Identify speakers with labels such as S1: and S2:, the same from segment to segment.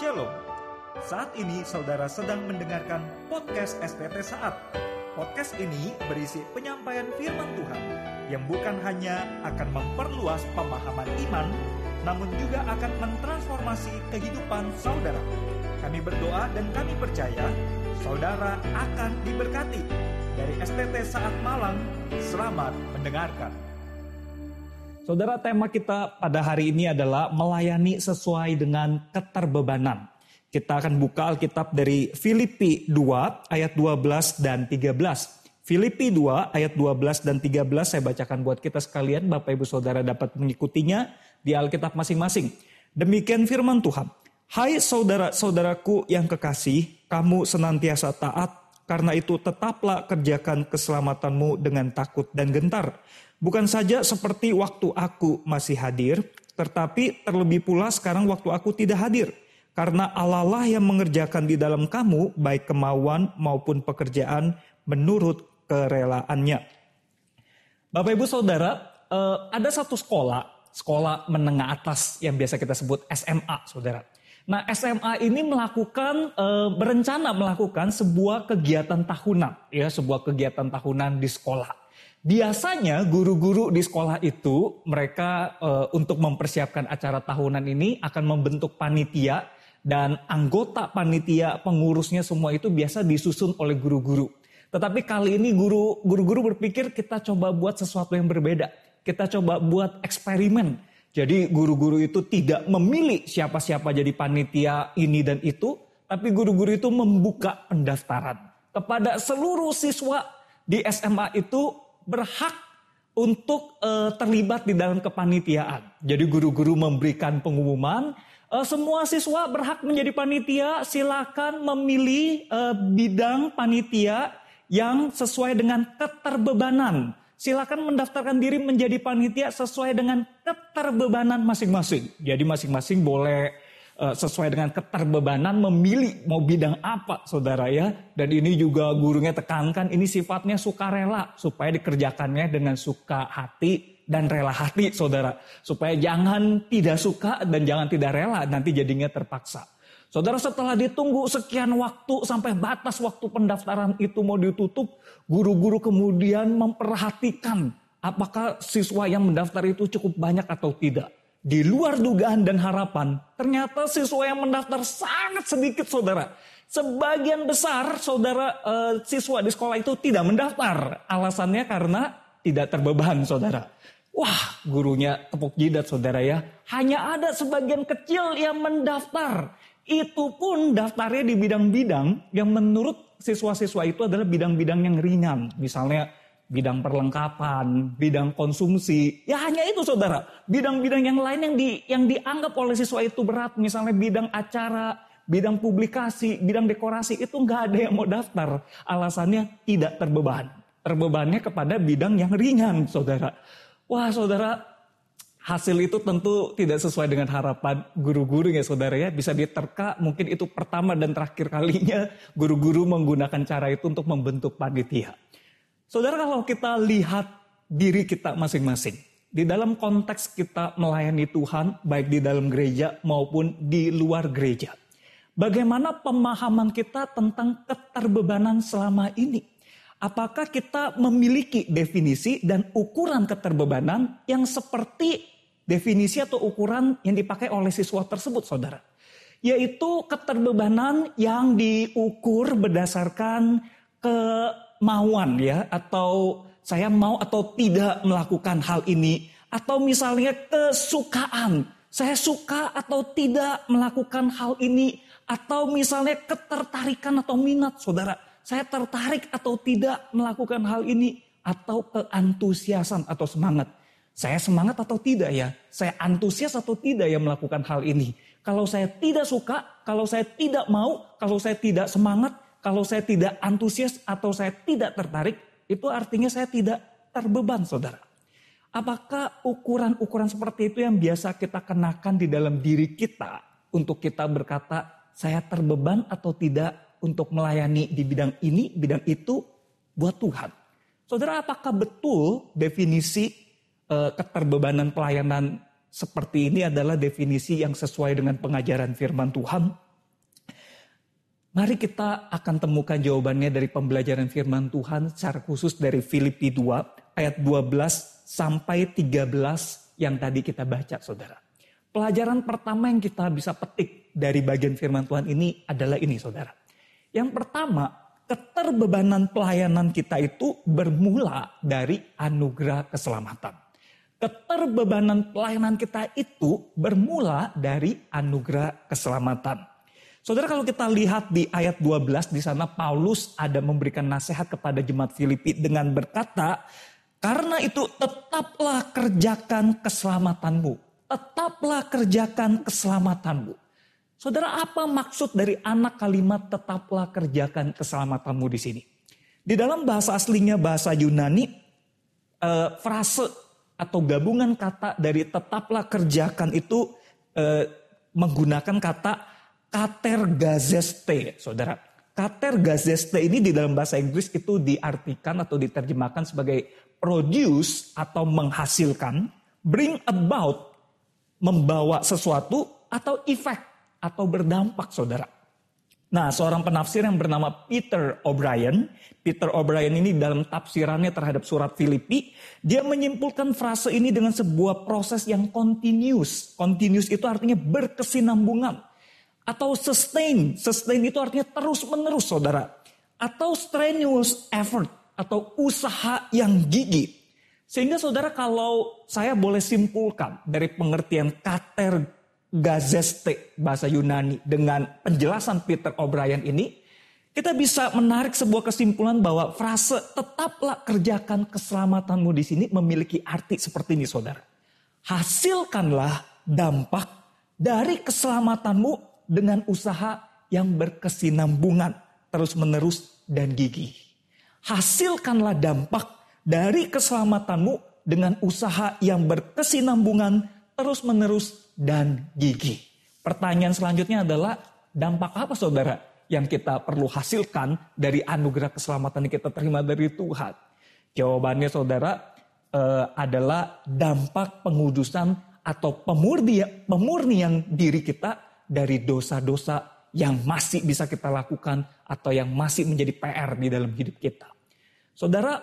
S1: Shalom. Saat ini saudara sedang mendengarkan podcast STT Saat. Podcast ini berisi penyampaian firman Tuhan yang bukan hanya akan memperluas pemahaman iman, namun juga akan mentransformasi kehidupan saudara. Kami berdoa dan kami percaya saudara akan diberkati. Dari STT Saat Malang, selamat mendengarkan.
S2: Saudara, tema kita pada hari ini adalah melayani sesuai dengan keterbebanan. Kita akan buka Alkitab dari Filipi 2 ayat 12 dan 13. Filipi 2 ayat 12 dan 13 saya bacakan buat kita sekalian, Bapak Ibu Saudara dapat mengikutinya di Alkitab masing-masing. Demikian firman Tuhan. Hai saudara-saudaraku yang kekasih, kamu senantiasa taat, karena itu tetaplah kerjakan keselamatanmu dengan takut dan gentar Bukan saja seperti waktu aku masih hadir, tetapi terlebih pula sekarang waktu aku tidak hadir. Karena Allah lah yang mengerjakan di dalam kamu baik kemauan maupun pekerjaan menurut kerelaannya. Bapak ibu saudara, eh, ada satu sekolah, sekolah menengah atas yang biasa kita sebut SMA saudara. Nah SMA ini melakukan, eh, berencana melakukan sebuah kegiatan tahunan, ya sebuah kegiatan tahunan di sekolah. Biasanya guru-guru di sekolah itu mereka e, untuk mempersiapkan acara tahunan ini akan membentuk panitia dan anggota panitia pengurusnya semua itu biasa disusun oleh guru-guru. Tetapi kali ini guru guru berpikir kita coba buat sesuatu yang berbeda. Kita coba buat eksperimen. Jadi guru-guru itu tidak memilih siapa-siapa jadi panitia ini dan itu, tapi guru-guru itu membuka pendaftaran kepada seluruh siswa di SMA itu berhak untuk uh, terlibat di dalam kepanitiaan. Jadi guru-guru memberikan pengumuman, uh, semua siswa berhak menjadi panitia, silakan memilih uh, bidang panitia yang sesuai dengan keterbebanan. Silakan mendaftarkan diri menjadi panitia sesuai dengan keterbebanan masing-masing. Jadi masing-masing boleh Eh, sesuai dengan keterbebanan memilih mau bidang apa saudara ya. Dan ini juga gurunya tekankan ini sifatnya sukarela supaya dikerjakannya dengan suka hati dan rela hati saudara. Supaya jangan tidak suka dan jangan tidak rela nanti jadinya terpaksa. Saudara setelah ditunggu sekian waktu sampai batas waktu pendaftaran itu mau ditutup, guru-guru kemudian memperhatikan apakah siswa yang mendaftar itu cukup banyak atau tidak di luar dugaan dan harapan, ternyata siswa yang mendaftar sangat sedikit saudara. Sebagian besar saudara uh, siswa di sekolah itu tidak mendaftar. Alasannya karena tidak terbeban saudara. Wah gurunya tepuk jidat saudara ya. Hanya ada sebagian kecil yang mendaftar. Itu pun daftarnya di bidang-bidang yang menurut siswa-siswa itu adalah bidang-bidang yang ringan. Misalnya bidang perlengkapan, bidang konsumsi. Ya hanya itu saudara. Bidang-bidang yang lain yang di yang dianggap oleh siswa itu berat, misalnya bidang acara, bidang publikasi, bidang dekorasi itu nggak ada yang mau daftar. Alasannya tidak terbeban. Terbebannya kepada bidang yang ringan, saudara. Wah, saudara, hasil itu tentu tidak sesuai dengan harapan guru-guru ya saudara ya. Bisa diterka mungkin itu pertama dan terakhir kalinya guru-guru menggunakan cara itu untuk membentuk panitia. Saudara kalau kita lihat diri kita masing-masing, di dalam konteks kita melayani Tuhan, baik di dalam gereja maupun di luar gereja. Bagaimana pemahaman kita tentang keterbebanan selama ini? Apakah kita memiliki definisi dan ukuran keterbebanan yang seperti definisi atau ukuran yang dipakai oleh siswa tersebut, saudara? Yaitu keterbebanan yang diukur berdasarkan ke kemauan ya atau saya mau atau tidak melakukan hal ini atau misalnya kesukaan saya suka atau tidak melakukan hal ini atau misalnya ketertarikan atau minat saudara saya tertarik atau tidak melakukan hal ini atau keantusiasan atau semangat. Saya semangat atau tidak ya? Saya antusias atau tidak ya melakukan hal ini? Kalau saya tidak suka kalau saya tidak mau kalau saya tidak semangat kalau saya tidak antusias atau saya tidak tertarik, itu artinya saya tidak terbeban, saudara. Apakah ukuran-ukuran seperti itu yang biasa kita kenakan di dalam diri kita untuk kita berkata, saya terbeban atau tidak untuk melayani di bidang ini, bidang itu buat Tuhan. Saudara, apakah betul definisi uh, keterbebanan pelayanan seperti ini adalah definisi yang sesuai dengan pengajaran firman Tuhan? Mari kita akan temukan jawabannya dari pembelajaran firman Tuhan secara khusus dari Filipi 2 ayat 12 sampai 13 yang tadi kita baca saudara. Pelajaran pertama yang kita bisa petik dari bagian firman Tuhan ini adalah ini saudara. Yang pertama, keterbebanan pelayanan kita itu bermula dari anugerah keselamatan. Keterbebanan pelayanan kita itu bermula dari anugerah keselamatan. Saudara kalau kita lihat di ayat 12 di sana Paulus ada memberikan nasihat kepada jemaat Filipi dengan berkata, "Karena itu tetaplah kerjakan keselamatanmu." tetaplah kerjakan keselamatanmu. Saudara, apa maksud dari anak kalimat tetaplah kerjakan keselamatanmu di sini? Di dalam bahasa aslinya bahasa Yunani, eh, frase atau gabungan kata dari tetaplah kerjakan itu eh, menggunakan kata kater gazeste, saudara. Kater gazeste ini di dalam bahasa Inggris itu diartikan atau diterjemahkan sebagai produce atau menghasilkan, bring about membawa sesuatu atau efek atau berdampak saudara. Nah seorang penafsir yang bernama Peter O'Brien, Peter O'Brien ini dalam tafsirannya terhadap surat Filipi, dia menyimpulkan frase ini dengan sebuah proses yang continuous. Continuous itu artinya berkesinambungan. Atau sustain, sustain itu artinya terus menerus saudara. Atau strenuous effort atau usaha yang gigih. Sehingga saudara kalau saya boleh simpulkan dari pengertian kater gazeste bahasa Yunani dengan penjelasan Peter O'Brien ini, kita bisa menarik sebuah kesimpulan bahwa frase tetaplah kerjakan keselamatanmu di sini memiliki arti seperti ini saudara. Hasilkanlah dampak dari keselamatanmu dengan usaha yang berkesinambungan terus menerus dan gigih. Hasilkanlah dampak dari keselamatanmu dengan usaha yang berkesinambungan terus-menerus dan gigih. Pertanyaan selanjutnya adalah dampak apa saudara yang kita perlu hasilkan dari anugerah keselamatan yang kita terima dari Tuhan? Jawabannya saudara eh, adalah dampak pengudusan atau pemurni, pemurnian diri kita dari dosa-dosa yang masih bisa kita lakukan atau yang masih menjadi PR di dalam hidup kita. Saudara,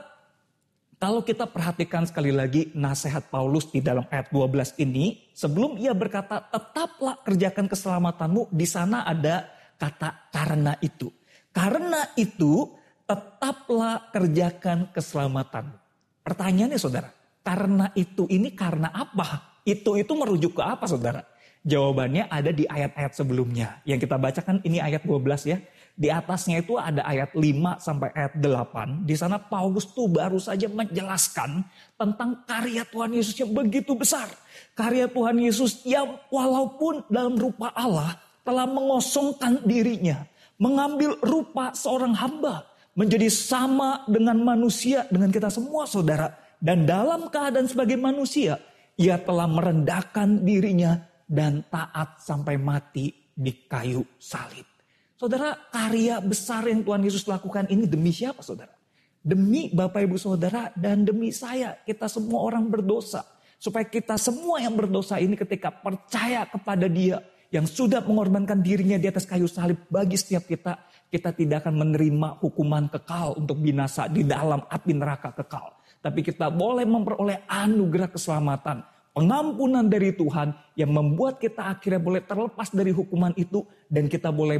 S2: kalau kita perhatikan sekali lagi nasihat Paulus di dalam ayat 12 ini, sebelum ia berkata tetaplah kerjakan keselamatanmu, di sana ada kata karena itu. Karena itu tetaplah kerjakan keselamatanmu. Pertanyaannya saudara, karena itu ini karena apa? Itu itu merujuk ke apa saudara? Jawabannya ada di ayat-ayat sebelumnya. Yang kita bacakan ini ayat 12 ya. Di atasnya itu ada ayat 5 sampai ayat 8. Di sana Paulus tuh baru saja menjelaskan tentang karya Tuhan Yesus yang begitu besar. Karya Tuhan Yesus yang walaupun dalam rupa Allah telah mengosongkan dirinya. Mengambil rupa seorang hamba. Menjadi sama dengan manusia, dengan kita semua saudara. Dan dalam keadaan sebagai manusia, ia telah merendahkan dirinya dan taat sampai mati di kayu salib. Saudara, karya besar yang Tuhan Yesus lakukan ini demi siapa saudara? Demi Bapak Ibu Saudara dan demi saya. Kita semua orang berdosa. Supaya kita semua yang berdosa ini ketika percaya kepada dia. Yang sudah mengorbankan dirinya di atas kayu salib bagi setiap kita. Kita tidak akan menerima hukuman kekal untuk binasa di dalam api neraka kekal. Tapi kita boleh memperoleh anugerah keselamatan pengampunan dari Tuhan yang membuat kita akhirnya boleh terlepas dari hukuman itu dan kita boleh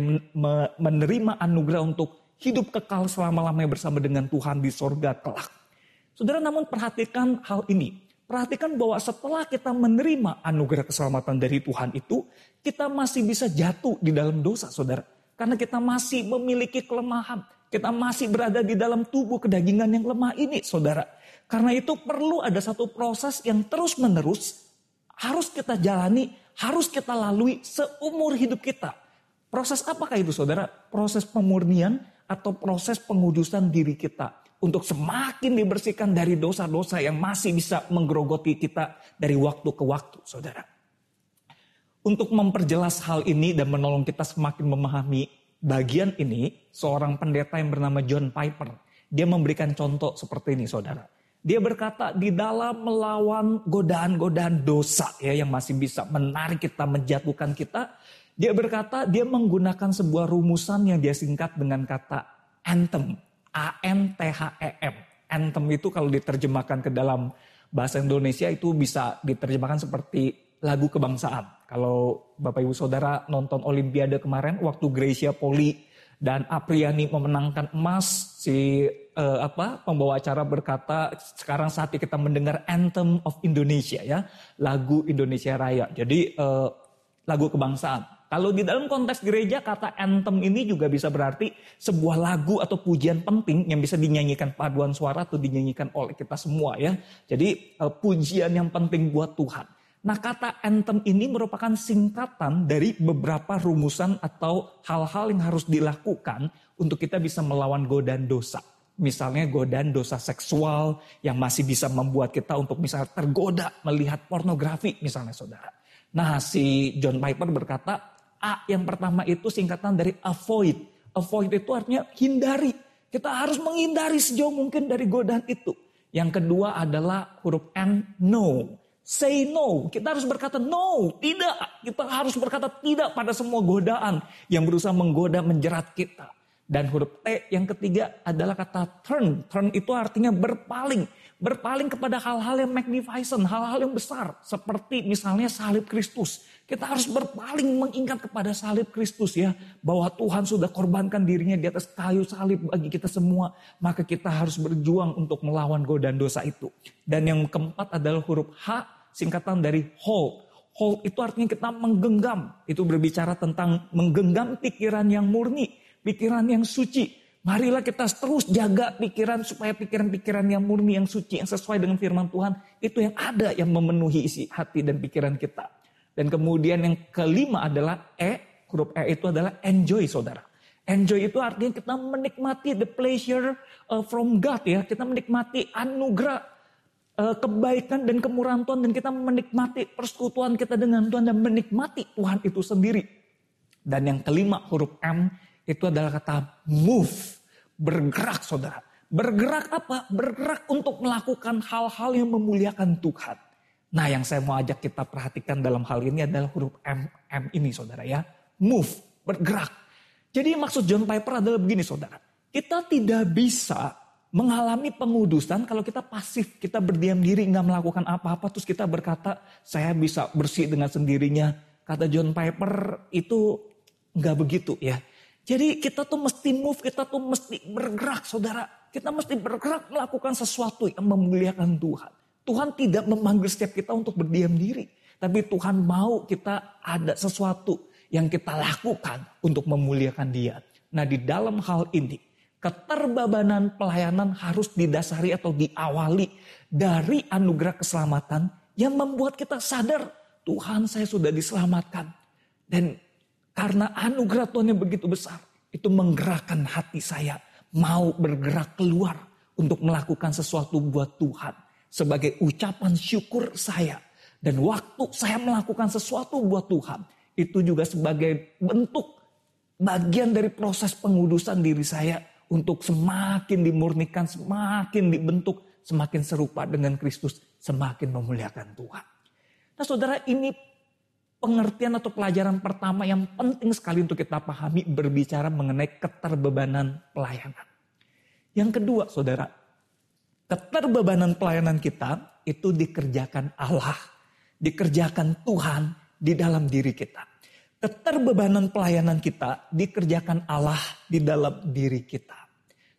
S2: menerima anugerah untuk hidup kekal selama-lamanya bersama dengan Tuhan di sorga kelak. Saudara namun perhatikan hal ini. Perhatikan bahwa setelah kita menerima anugerah keselamatan dari Tuhan itu, kita masih bisa jatuh di dalam dosa saudara. Karena kita masih memiliki kelemahan. Kita masih berada di dalam tubuh kedagingan yang lemah ini saudara. Karena itu perlu ada satu proses yang terus menerus harus kita jalani, harus kita lalui seumur hidup kita. Proses apakah itu saudara? Proses pemurnian atau proses pengudusan diri kita. Untuk semakin dibersihkan dari dosa-dosa yang masih bisa menggerogoti kita dari waktu ke waktu saudara. Untuk memperjelas hal ini dan menolong kita semakin memahami bagian ini, seorang pendeta yang bernama John Piper, dia memberikan contoh seperti ini saudara. Dia berkata di dalam melawan godaan-godaan dosa ya yang masih bisa menarik kita, menjatuhkan kita. Dia berkata dia menggunakan sebuah rumusan yang dia singkat dengan kata anthem. A-N-T-H-E-M. Anthem itu kalau diterjemahkan ke dalam bahasa Indonesia itu bisa diterjemahkan seperti lagu kebangsaan. Kalau Bapak Ibu Saudara nonton Olimpiade kemarin waktu Gracia Poli dan Apriani memenangkan emas si uh, apa pembawa acara berkata sekarang saatnya kita mendengar anthem of Indonesia ya lagu Indonesia Raya. Jadi uh, lagu kebangsaan. Kalau di dalam konteks gereja kata anthem ini juga bisa berarti sebuah lagu atau pujian penting yang bisa dinyanyikan paduan suara atau dinyanyikan oleh kita semua ya. Jadi uh, pujian yang penting buat Tuhan Nah kata anthem ini merupakan singkatan dari beberapa rumusan atau hal-hal yang harus dilakukan untuk kita bisa melawan godaan dosa. Misalnya godaan dosa seksual yang masih bisa membuat kita untuk misalnya tergoda melihat pornografi misalnya saudara. Nah si John Piper berkata A yang pertama itu singkatan dari avoid. Avoid itu artinya hindari. Kita harus menghindari sejauh mungkin dari godaan itu. Yang kedua adalah huruf N, no. Say no. Kita harus berkata no, tidak. Kita harus berkata tidak pada semua godaan yang berusaha menggoda, menjerat kita. Dan huruf T yang ketiga adalah kata turn. Turn itu artinya berpaling. Berpaling kepada hal-hal yang magnificent, hal-hal yang besar. Seperti misalnya salib Kristus. Kita harus berpaling mengingat kepada salib Kristus ya. Bahwa Tuhan sudah korbankan dirinya di atas kayu salib bagi kita semua. Maka kita harus berjuang untuk melawan godaan dosa itu. Dan yang keempat adalah huruf H singkatan dari hold. Hold itu artinya kita menggenggam. Itu berbicara tentang menggenggam pikiran yang murni, pikiran yang suci. Marilah kita terus jaga pikiran supaya pikiran-pikiran yang murni, yang suci, yang sesuai dengan firman Tuhan. Itu yang ada yang memenuhi isi hati dan pikiran kita. Dan kemudian yang kelima adalah E, huruf E itu adalah enjoy saudara. Enjoy itu artinya kita menikmati the pleasure uh, from God ya. Kita menikmati anugerah kebaikan dan kemurahan Tuhan dan kita menikmati persekutuan kita dengan Tuhan dan menikmati Tuhan itu sendiri. Dan yang kelima huruf M itu adalah kata move, bergerak saudara. Bergerak apa? Bergerak untuk melakukan hal-hal yang memuliakan Tuhan. Nah yang saya mau ajak kita perhatikan dalam hal ini adalah huruf M, M ini saudara ya. Move, bergerak. Jadi maksud John Piper adalah begini saudara. Kita tidak bisa mengalami pengudusan kalau kita pasif, kita berdiam diri, nggak melakukan apa-apa, terus kita berkata, saya bisa bersih dengan sendirinya. Kata John Piper itu nggak begitu ya. Jadi kita tuh mesti move, kita tuh mesti bergerak saudara. Kita mesti bergerak melakukan sesuatu yang memuliakan Tuhan. Tuhan tidak memanggil setiap kita untuk berdiam diri. Tapi Tuhan mau kita ada sesuatu yang kita lakukan untuk memuliakan dia. Nah di dalam hal ini keterbabanan pelayanan harus didasari atau diawali dari anugerah keselamatan yang membuat kita sadar Tuhan saya sudah diselamatkan. Dan karena anugerah Tuhan yang begitu besar, itu menggerakkan hati saya mau bergerak keluar untuk melakukan sesuatu buat Tuhan. Sebagai ucapan syukur saya. Dan waktu saya melakukan sesuatu buat Tuhan, itu juga sebagai bentuk bagian dari proses pengudusan diri saya untuk semakin dimurnikan, semakin dibentuk, semakin serupa dengan Kristus, semakin memuliakan Tuhan. Nah saudara ini pengertian atau pelajaran pertama yang penting sekali untuk kita pahami berbicara mengenai keterbebanan pelayanan. Yang kedua saudara, keterbebanan pelayanan kita itu dikerjakan Allah, dikerjakan Tuhan di dalam diri kita keterbebanan pelayanan kita dikerjakan Allah di dalam diri kita.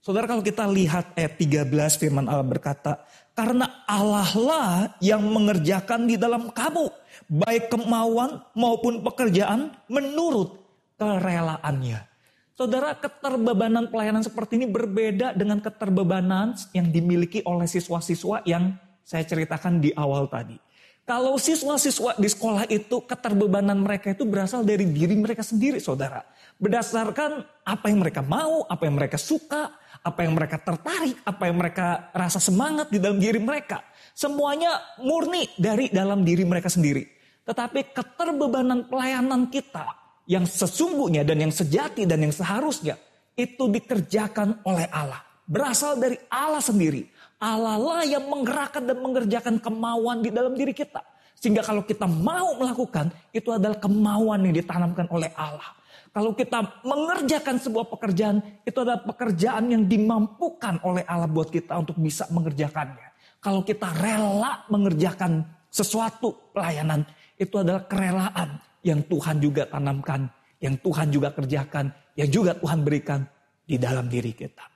S2: Saudara kalau kita lihat ayat 13 firman Allah berkata, karena Allah lah yang mengerjakan di dalam kamu, baik kemauan maupun pekerjaan menurut kerelaannya. Saudara, keterbebanan pelayanan seperti ini berbeda dengan keterbebanan yang dimiliki oleh siswa-siswa yang saya ceritakan di awal tadi. Kalau siswa-siswa di sekolah itu keterbebanan mereka itu berasal dari diri mereka sendiri saudara. Berdasarkan apa yang mereka mau, apa yang mereka suka, apa yang mereka tertarik, apa yang mereka rasa semangat di dalam diri mereka. Semuanya murni dari dalam diri mereka sendiri. Tetapi keterbebanan pelayanan kita yang sesungguhnya dan yang sejati dan yang seharusnya itu dikerjakan oleh Allah. Berasal dari Allah sendiri. Allah lah yang menggerakkan dan mengerjakan kemauan di dalam diri kita. Sehingga kalau kita mau melakukan, itu adalah kemauan yang ditanamkan oleh Allah. Kalau kita mengerjakan sebuah pekerjaan, itu adalah pekerjaan yang dimampukan oleh Allah buat kita untuk bisa mengerjakannya. Kalau kita rela mengerjakan sesuatu pelayanan, itu adalah kerelaan yang Tuhan juga tanamkan, yang Tuhan juga kerjakan, yang juga Tuhan berikan di dalam diri kita.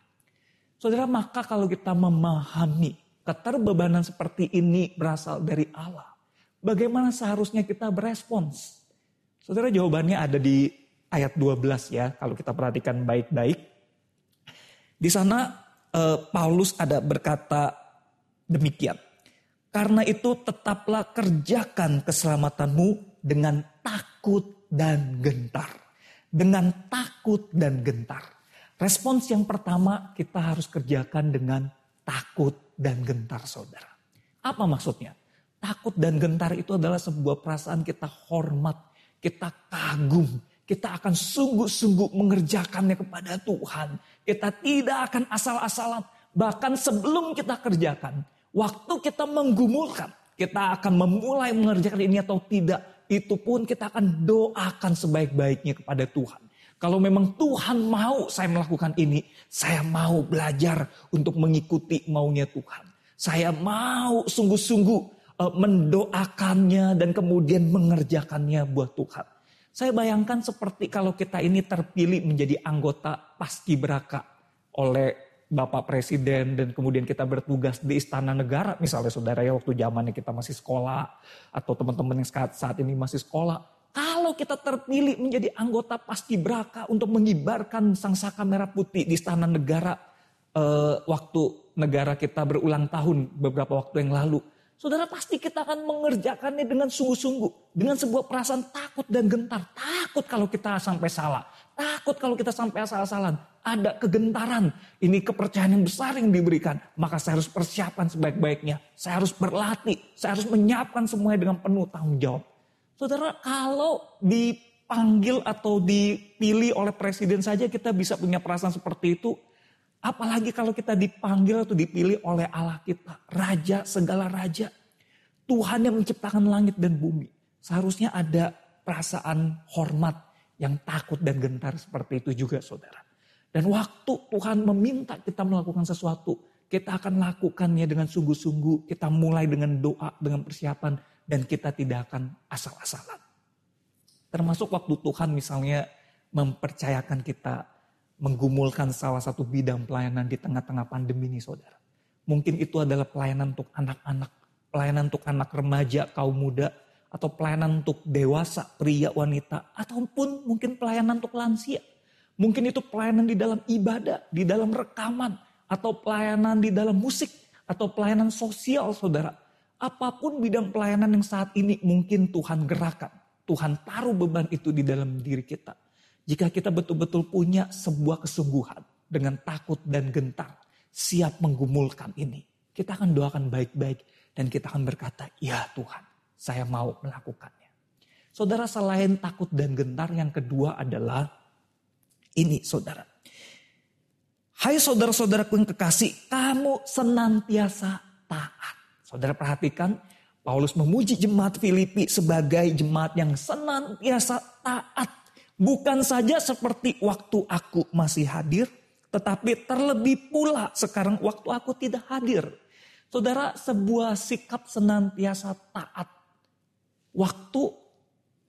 S2: Saudara, maka kalau kita memahami keterbebanan seperti ini berasal dari Allah, bagaimana seharusnya kita berespons? Saudara, jawabannya ada di ayat 12 ya, kalau kita perhatikan baik-baik. Di sana eh, Paulus ada berkata demikian. Karena itu tetaplah kerjakan keselamatanmu dengan takut dan gentar. Dengan takut dan gentar. Respons yang pertama kita harus kerjakan dengan takut dan gentar saudara. Apa maksudnya? Takut dan gentar itu adalah sebuah perasaan kita hormat, kita kagum, kita akan sungguh-sungguh mengerjakannya kepada Tuhan. Kita tidak akan asal-asalan. Bahkan sebelum kita kerjakan, waktu kita menggumulkan, kita akan memulai mengerjakan ini atau tidak, itu pun kita akan doakan sebaik-baiknya kepada Tuhan. Kalau memang Tuhan mau saya melakukan ini, saya mau belajar untuk mengikuti maunya Tuhan. Saya mau sungguh-sungguh eh, mendoakannya dan kemudian mengerjakannya buat Tuhan. Saya bayangkan seperti kalau kita ini terpilih menjadi anggota paski beraka oleh Bapak Presiden dan kemudian kita bertugas di Istana Negara misalnya saudara ya waktu zamannya kita masih sekolah atau teman-teman yang saat ini masih sekolah. Kalau kita terpilih menjadi anggota paski beraka untuk mengibarkan sang saka merah putih di Istana Negara eh, waktu negara kita berulang tahun beberapa waktu yang lalu Saudara pasti kita akan mengerjakannya dengan sungguh-sungguh. Dengan sebuah perasaan takut dan gentar. Takut kalau kita sampai salah. Takut kalau kita sampai asal-asalan. Ada kegentaran. Ini kepercayaan yang besar yang diberikan. Maka saya harus persiapan sebaik-baiknya. Saya harus berlatih. Saya harus menyiapkan semuanya dengan penuh tanggung jawab. Saudara kalau dipanggil atau dipilih oleh presiden saja kita bisa punya perasaan seperti itu. Apalagi kalau kita dipanggil atau dipilih oleh Allah kita. Raja segala raja. Tuhan yang menciptakan langit dan bumi. Seharusnya ada perasaan hormat yang takut dan gentar seperti itu juga saudara. Dan waktu Tuhan meminta kita melakukan sesuatu. Kita akan lakukannya dengan sungguh-sungguh. Kita mulai dengan doa, dengan persiapan. Dan kita tidak akan asal-asalan. Termasuk waktu Tuhan misalnya mempercayakan kita menggumulkan salah satu bidang pelayanan di tengah-tengah pandemi ini saudara. Mungkin itu adalah pelayanan untuk anak-anak, pelayanan untuk anak remaja, kaum muda, atau pelayanan untuk dewasa, pria, wanita, ataupun mungkin pelayanan untuk lansia. Mungkin itu pelayanan di dalam ibadah, di dalam rekaman, atau pelayanan di dalam musik, atau pelayanan sosial saudara. Apa pun bidang pelayanan yang saat ini mungkin Tuhan gerakan. Tuhan taruh beban itu di dalam diri kita. Jika kita betul-betul punya sebuah kesungguhan dengan takut dan gentar, siap menggumulkan ini, kita akan doakan baik-baik dan kita akan berkata, "Ya Tuhan, saya mau melakukannya." Saudara, selain takut dan gentar, yang kedua adalah ini, saudara. Hai saudara-saudaraku yang kekasih, kamu senantiasa taat. Saudara perhatikan, Paulus memuji jemaat Filipi sebagai jemaat yang senantiasa taat Bukan saja seperti waktu aku masih hadir, tetapi terlebih pula sekarang waktu aku tidak hadir. Saudara, sebuah sikap senantiasa taat. Waktu,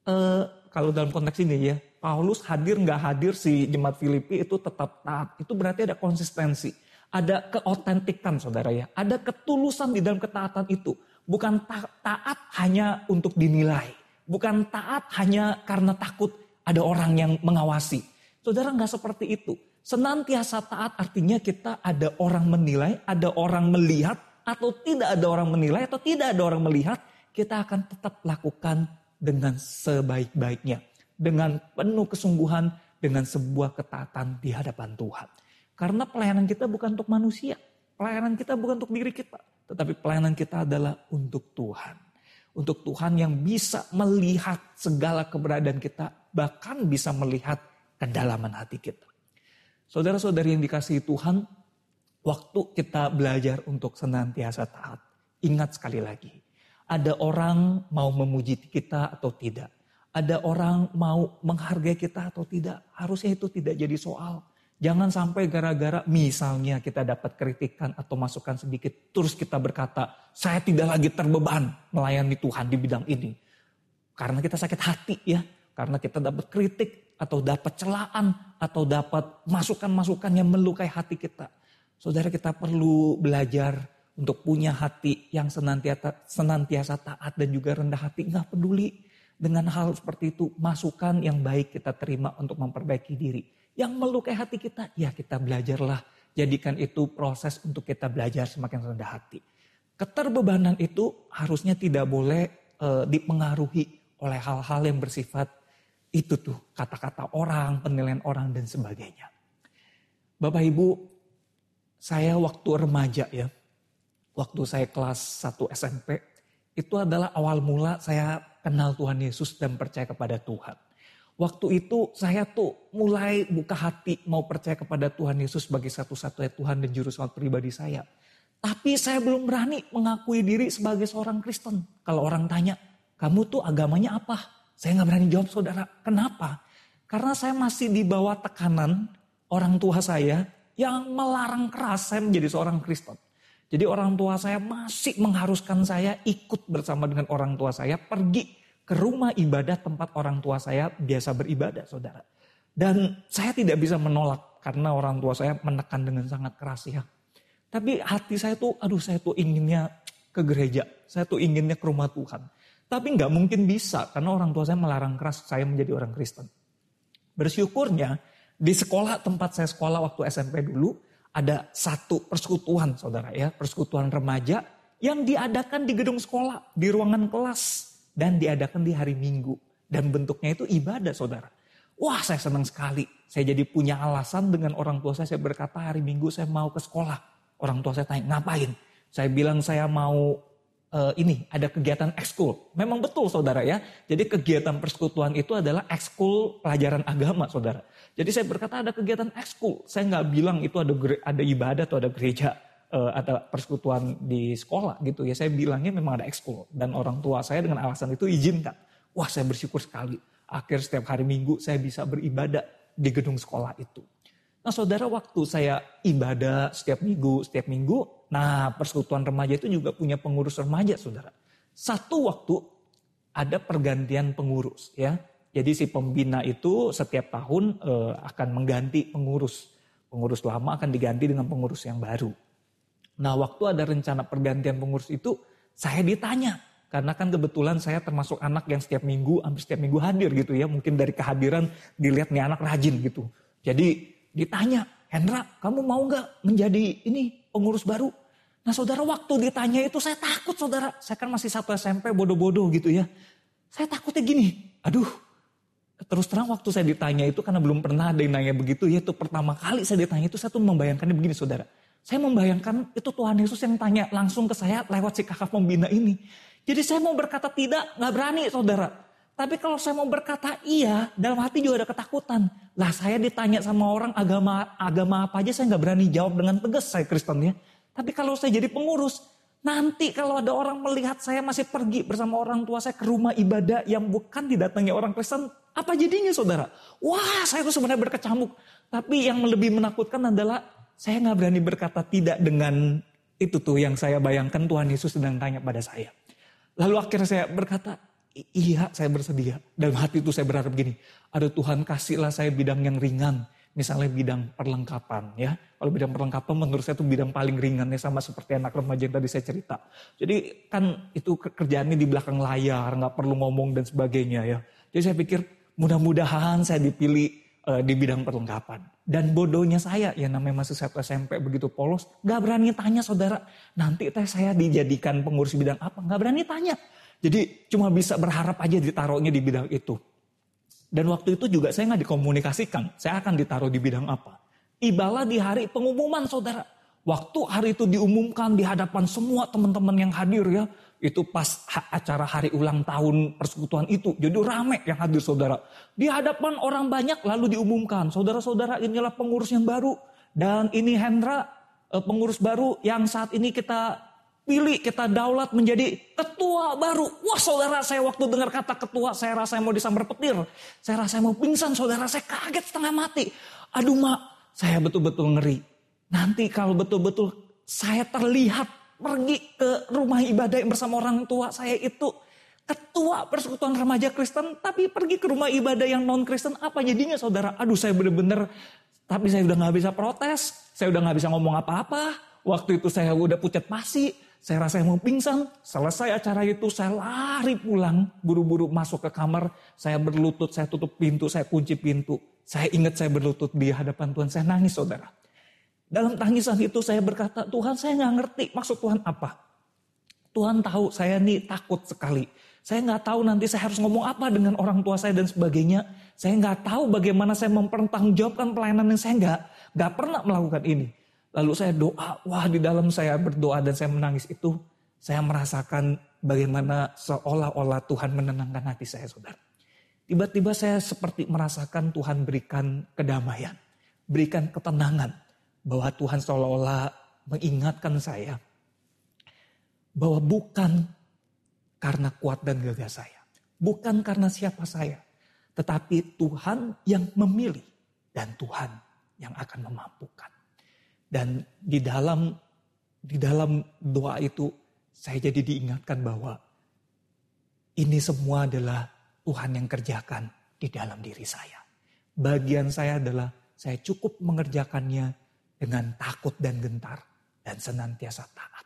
S2: eh, kalau dalam konteks ini ya, Paulus hadir nggak hadir si jemaat Filipi itu tetap taat. Itu berarti ada konsistensi. Ada keotentikan saudara ya. Ada ketulusan di dalam ketaatan itu. Bukan taat hanya untuk dinilai. Bukan taat hanya karena takut ada orang yang mengawasi. Saudara nggak seperti itu. Senantiasa taat artinya kita ada orang menilai, ada orang melihat, atau tidak ada orang menilai, atau tidak ada orang melihat, kita akan tetap lakukan dengan sebaik-baiknya. Dengan penuh kesungguhan, dengan sebuah ketaatan di hadapan Tuhan. Karena pelayanan kita bukan untuk manusia. Pelayanan kita bukan untuk diri kita. Tetapi pelayanan kita adalah untuk Tuhan untuk Tuhan yang bisa melihat segala keberadaan kita, bahkan bisa melihat kedalaman hati kita. Saudara-saudari yang dikasihi Tuhan, waktu kita belajar untuk senantiasa taat, ingat sekali lagi, ada orang mau memuji kita atau tidak. Ada orang mau menghargai kita atau tidak. Harusnya itu tidak jadi soal. Jangan sampai gara-gara misalnya kita dapat kritikan atau masukan sedikit. Terus kita berkata, saya tidak lagi terbeban melayani Tuhan di bidang ini. Karena kita sakit hati ya. Karena kita dapat kritik atau dapat celaan atau dapat masukan-masukan yang melukai hati kita. Saudara kita perlu belajar untuk punya hati yang senantiasa, senantiasa taat dan juga rendah hati. Nggak peduli dengan hal seperti itu. Masukan yang baik kita terima untuk memperbaiki diri yang melukai hati kita, ya kita belajarlah. Jadikan itu proses untuk kita belajar semakin rendah hati. Keterbebanan itu harusnya tidak boleh e, dipengaruhi oleh hal-hal yang bersifat itu tuh kata-kata orang, penilaian orang dan sebagainya. Bapak Ibu, saya waktu remaja ya, waktu saya kelas 1 SMP, itu adalah awal mula saya kenal Tuhan Yesus dan percaya kepada Tuhan. Waktu itu saya tuh mulai buka hati mau percaya kepada Tuhan Yesus sebagai satu-satunya Tuhan dan Juru Selamat pribadi saya. Tapi saya belum berani mengakui diri sebagai seorang Kristen. Kalau orang tanya, kamu tuh agamanya apa? Saya nggak berani jawab saudara. Kenapa? Karena saya masih di bawah tekanan orang tua saya yang melarang keras saya menjadi seorang Kristen. Jadi orang tua saya masih mengharuskan saya ikut bersama dengan orang tua saya pergi ke rumah ibadah tempat orang tua saya biasa beribadah, saudara. Dan saya tidak bisa menolak karena orang tua saya menekan dengan sangat keras ya. Tapi hati saya tuh, aduh saya tuh inginnya ke gereja, saya tuh inginnya ke rumah Tuhan. Tapi nggak mungkin bisa karena orang tua saya melarang keras saya menjadi orang Kristen. Bersyukurnya di sekolah tempat saya sekolah waktu SMP dulu ada satu persekutuan saudara ya, persekutuan remaja yang diadakan di gedung sekolah, di ruangan kelas dan diadakan di hari Minggu. Dan bentuknya itu ibadah saudara. Wah saya senang sekali. Saya jadi punya alasan dengan orang tua saya. Saya berkata hari Minggu saya mau ke sekolah. Orang tua saya tanya ngapain? Saya bilang saya mau uh, ini ada kegiatan ekskul. Memang betul saudara ya. Jadi kegiatan persekutuan itu adalah ekskul pelajaran agama saudara. Jadi saya berkata ada kegiatan ekskul. Saya nggak bilang itu ada ada ibadah atau ada gereja uh, ada persekutuan di sekolah gitu ya. Saya bilangnya memang ada ekskul dan orang tua saya dengan alasan itu izinkan. Wah saya bersyukur sekali. Akhir setiap hari minggu saya bisa beribadah di gedung sekolah itu. Nah saudara waktu saya ibadah setiap minggu, setiap minggu, nah persekutuan remaja itu juga punya pengurus remaja saudara. Satu waktu ada pergantian pengurus ya. Jadi si pembina itu setiap tahun uh, akan mengganti pengurus. Pengurus lama akan diganti dengan pengurus yang baru. Nah waktu ada rencana pergantian pengurus itu saya ditanya. Karena kan kebetulan saya termasuk anak yang setiap minggu, hampir setiap minggu hadir gitu ya. Mungkin dari kehadiran dilihat nih anak rajin gitu. Jadi ditanya, Hendra kamu mau nggak menjadi ini pengurus baru? Nah saudara waktu ditanya itu saya takut saudara. Saya kan masih satu SMP bodoh-bodoh gitu ya. Saya takutnya gini, aduh terus terang waktu saya ditanya itu karena belum pernah ada yang nanya begitu ya itu pertama kali saya ditanya itu saya tuh membayangkannya begini saudara saya membayangkan itu Tuhan Yesus yang tanya langsung ke saya lewat si kakak pembina ini. Jadi saya mau berkata tidak, nggak berani saudara. Tapi kalau saya mau berkata iya, dalam hati juga ada ketakutan. Lah saya ditanya sama orang agama agama apa aja saya nggak berani jawab dengan tegas saya Kristen ya. Tapi kalau saya jadi pengurus, nanti kalau ada orang melihat saya masih pergi bersama orang tua saya ke rumah ibadah yang bukan didatangi orang Kristen, apa jadinya saudara? Wah saya tuh sebenarnya berkecamuk. Tapi yang lebih menakutkan adalah saya nggak berani berkata tidak dengan itu tuh yang saya bayangkan Tuhan Yesus sedang tanya pada saya. Lalu akhirnya saya berkata, iya saya bersedia. Dalam hati itu saya berharap gini, ada Tuhan kasihlah saya bidang yang ringan. Misalnya bidang perlengkapan ya. Kalau bidang perlengkapan menurut saya itu bidang paling ringannya sama seperti anak remaja yang tadi saya cerita. Jadi kan itu kerjaannya di belakang layar, nggak perlu ngomong dan sebagainya ya. Jadi saya pikir mudah-mudahan saya dipilih uh, di bidang perlengkapan. Dan bodohnya saya, ya namanya masih satu SMP begitu polos, gak berani tanya saudara, nanti teh saya dijadikan pengurus bidang apa, gak berani tanya. Jadi cuma bisa berharap aja ditaruhnya di bidang itu. Dan waktu itu juga saya nggak dikomunikasikan, saya akan ditaruh di bidang apa. Tibalah di hari pengumuman saudara. Waktu hari itu diumumkan di hadapan semua teman-teman yang hadir ya, itu pas acara hari ulang tahun persekutuan itu. Jadi rame yang hadir saudara. Di hadapan orang banyak lalu diumumkan, saudara-saudara inilah pengurus yang baru. Dan ini Hendra eh, pengurus baru yang saat ini kita pilih, kita daulat menjadi ketua baru. Wah saudara saya waktu dengar kata ketua saya rasa mau disambar petir. Saya rasa mau pingsan saudara saya kaget setengah mati. Aduh mak saya betul-betul ngeri. Nanti kalau betul-betul saya terlihat pergi ke rumah ibadah yang bersama orang tua saya itu ketua persekutuan remaja Kristen tapi pergi ke rumah ibadah yang non Kristen apa jadinya saudara? Aduh saya bener-bener tapi saya udah nggak bisa protes, saya udah nggak bisa ngomong apa-apa. Waktu itu saya udah pucat pasi, saya rasa mau pingsan. Selesai acara itu saya lari pulang. Buru-buru masuk ke kamar. Saya berlutut, saya tutup pintu, saya kunci pintu. Saya ingat saya berlutut di hadapan Tuhan. Saya nangis saudara. Dalam tangisan itu saya berkata, Tuhan saya nggak ngerti maksud Tuhan apa. Tuhan tahu saya nih takut sekali. Saya nggak tahu nanti saya harus ngomong apa dengan orang tua saya dan sebagainya. Saya nggak tahu bagaimana saya mempertanggungjawabkan pelayanan yang saya nggak nggak pernah melakukan ini. Lalu saya doa, wah di dalam saya berdoa dan saya menangis itu, saya merasakan bagaimana seolah-olah Tuhan menenangkan hati saya saudara. Tiba-tiba saya seperti merasakan Tuhan berikan kedamaian, berikan ketenangan. Bahwa Tuhan seolah-olah mengingatkan saya bahwa bukan karena kuat dan gagah saya. Bukan karena siapa saya. Tetapi Tuhan yang memilih dan Tuhan yang akan memampukan. Dan di dalam di dalam doa itu saya jadi diingatkan bahwa ini semua adalah Tuhan yang kerjakan di dalam diri saya. Bagian saya adalah saya cukup mengerjakannya dengan takut dan gentar dan senantiasa taat.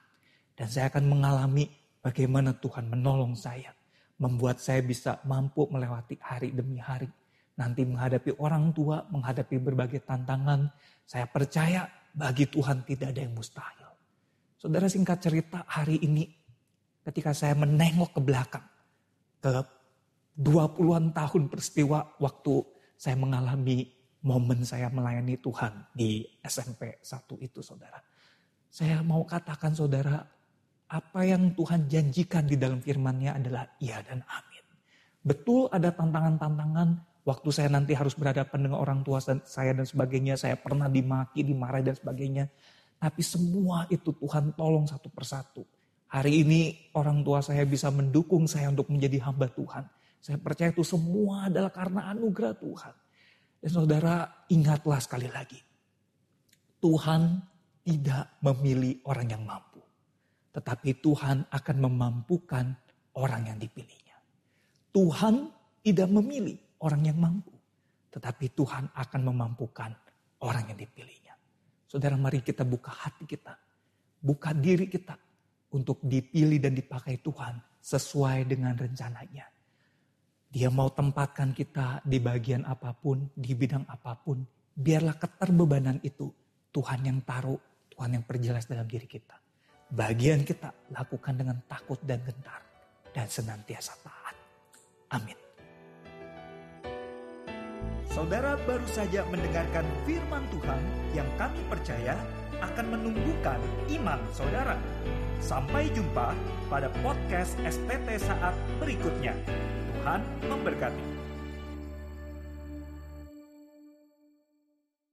S2: Dan saya akan mengalami bagaimana Tuhan menolong saya. Membuat saya bisa mampu melewati hari demi hari. Nanti menghadapi orang tua, menghadapi berbagai tantangan. Saya percaya bagi Tuhan tidak ada yang mustahil. Saudara singkat cerita hari ini ketika saya menengok ke belakang ke 20-an tahun peristiwa waktu saya mengalami momen saya melayani Tuhan di SMP 1 itu saudara. Saya mau katakan saudara, apa yang Tuhan janjikan di dalam firman-Nya adalah iya dan amin. Betul ada tantangan-tantangan, Waktu saya nanti harus berhadapan dengan orang tua saya dan sebagainya, saya pernah dimaki, dimarahi dan sebagainya. Tapi semua itu Tuhan tolong satu persatu. Hari ini orang tua saya bisa mendukung saya untuk menjadi hamba Tuhan. Saya percaya itu semua adalah karena anugerah Tuhan. Dan saudara ingatlah sekali lagi. Tuhan tidak memilih orang yang mampu. Tetapi Tuhan akan memampukan orang yang dipilihnya. Tuhan tidak memilih orang yang mampu. Tetapi Tuhan akan memampukan orang yang dipilihnya. Saudara mari kita buka hati kita. Buka diri kita. Untuk dipilih dan dipakai Tuhan sesuai dengan rencananya. Dia mau tempatkan kita di bagian apa pun, di bidang apa pun. Biarlah keterbebanan itu Tuhan yang taruh, Tuhan yang perjelas dalam diri kita. Bagian kita lakukan dengan takut dan gentar dan senantiasa taat. Amin.
S1: Saudara baru saja mendengarkan firman Tuhan yang kami percaya akan menumbuhkan iman saudara. Sampai jumpa pada podcast STT saat berikutnya. Tuhan memberkati.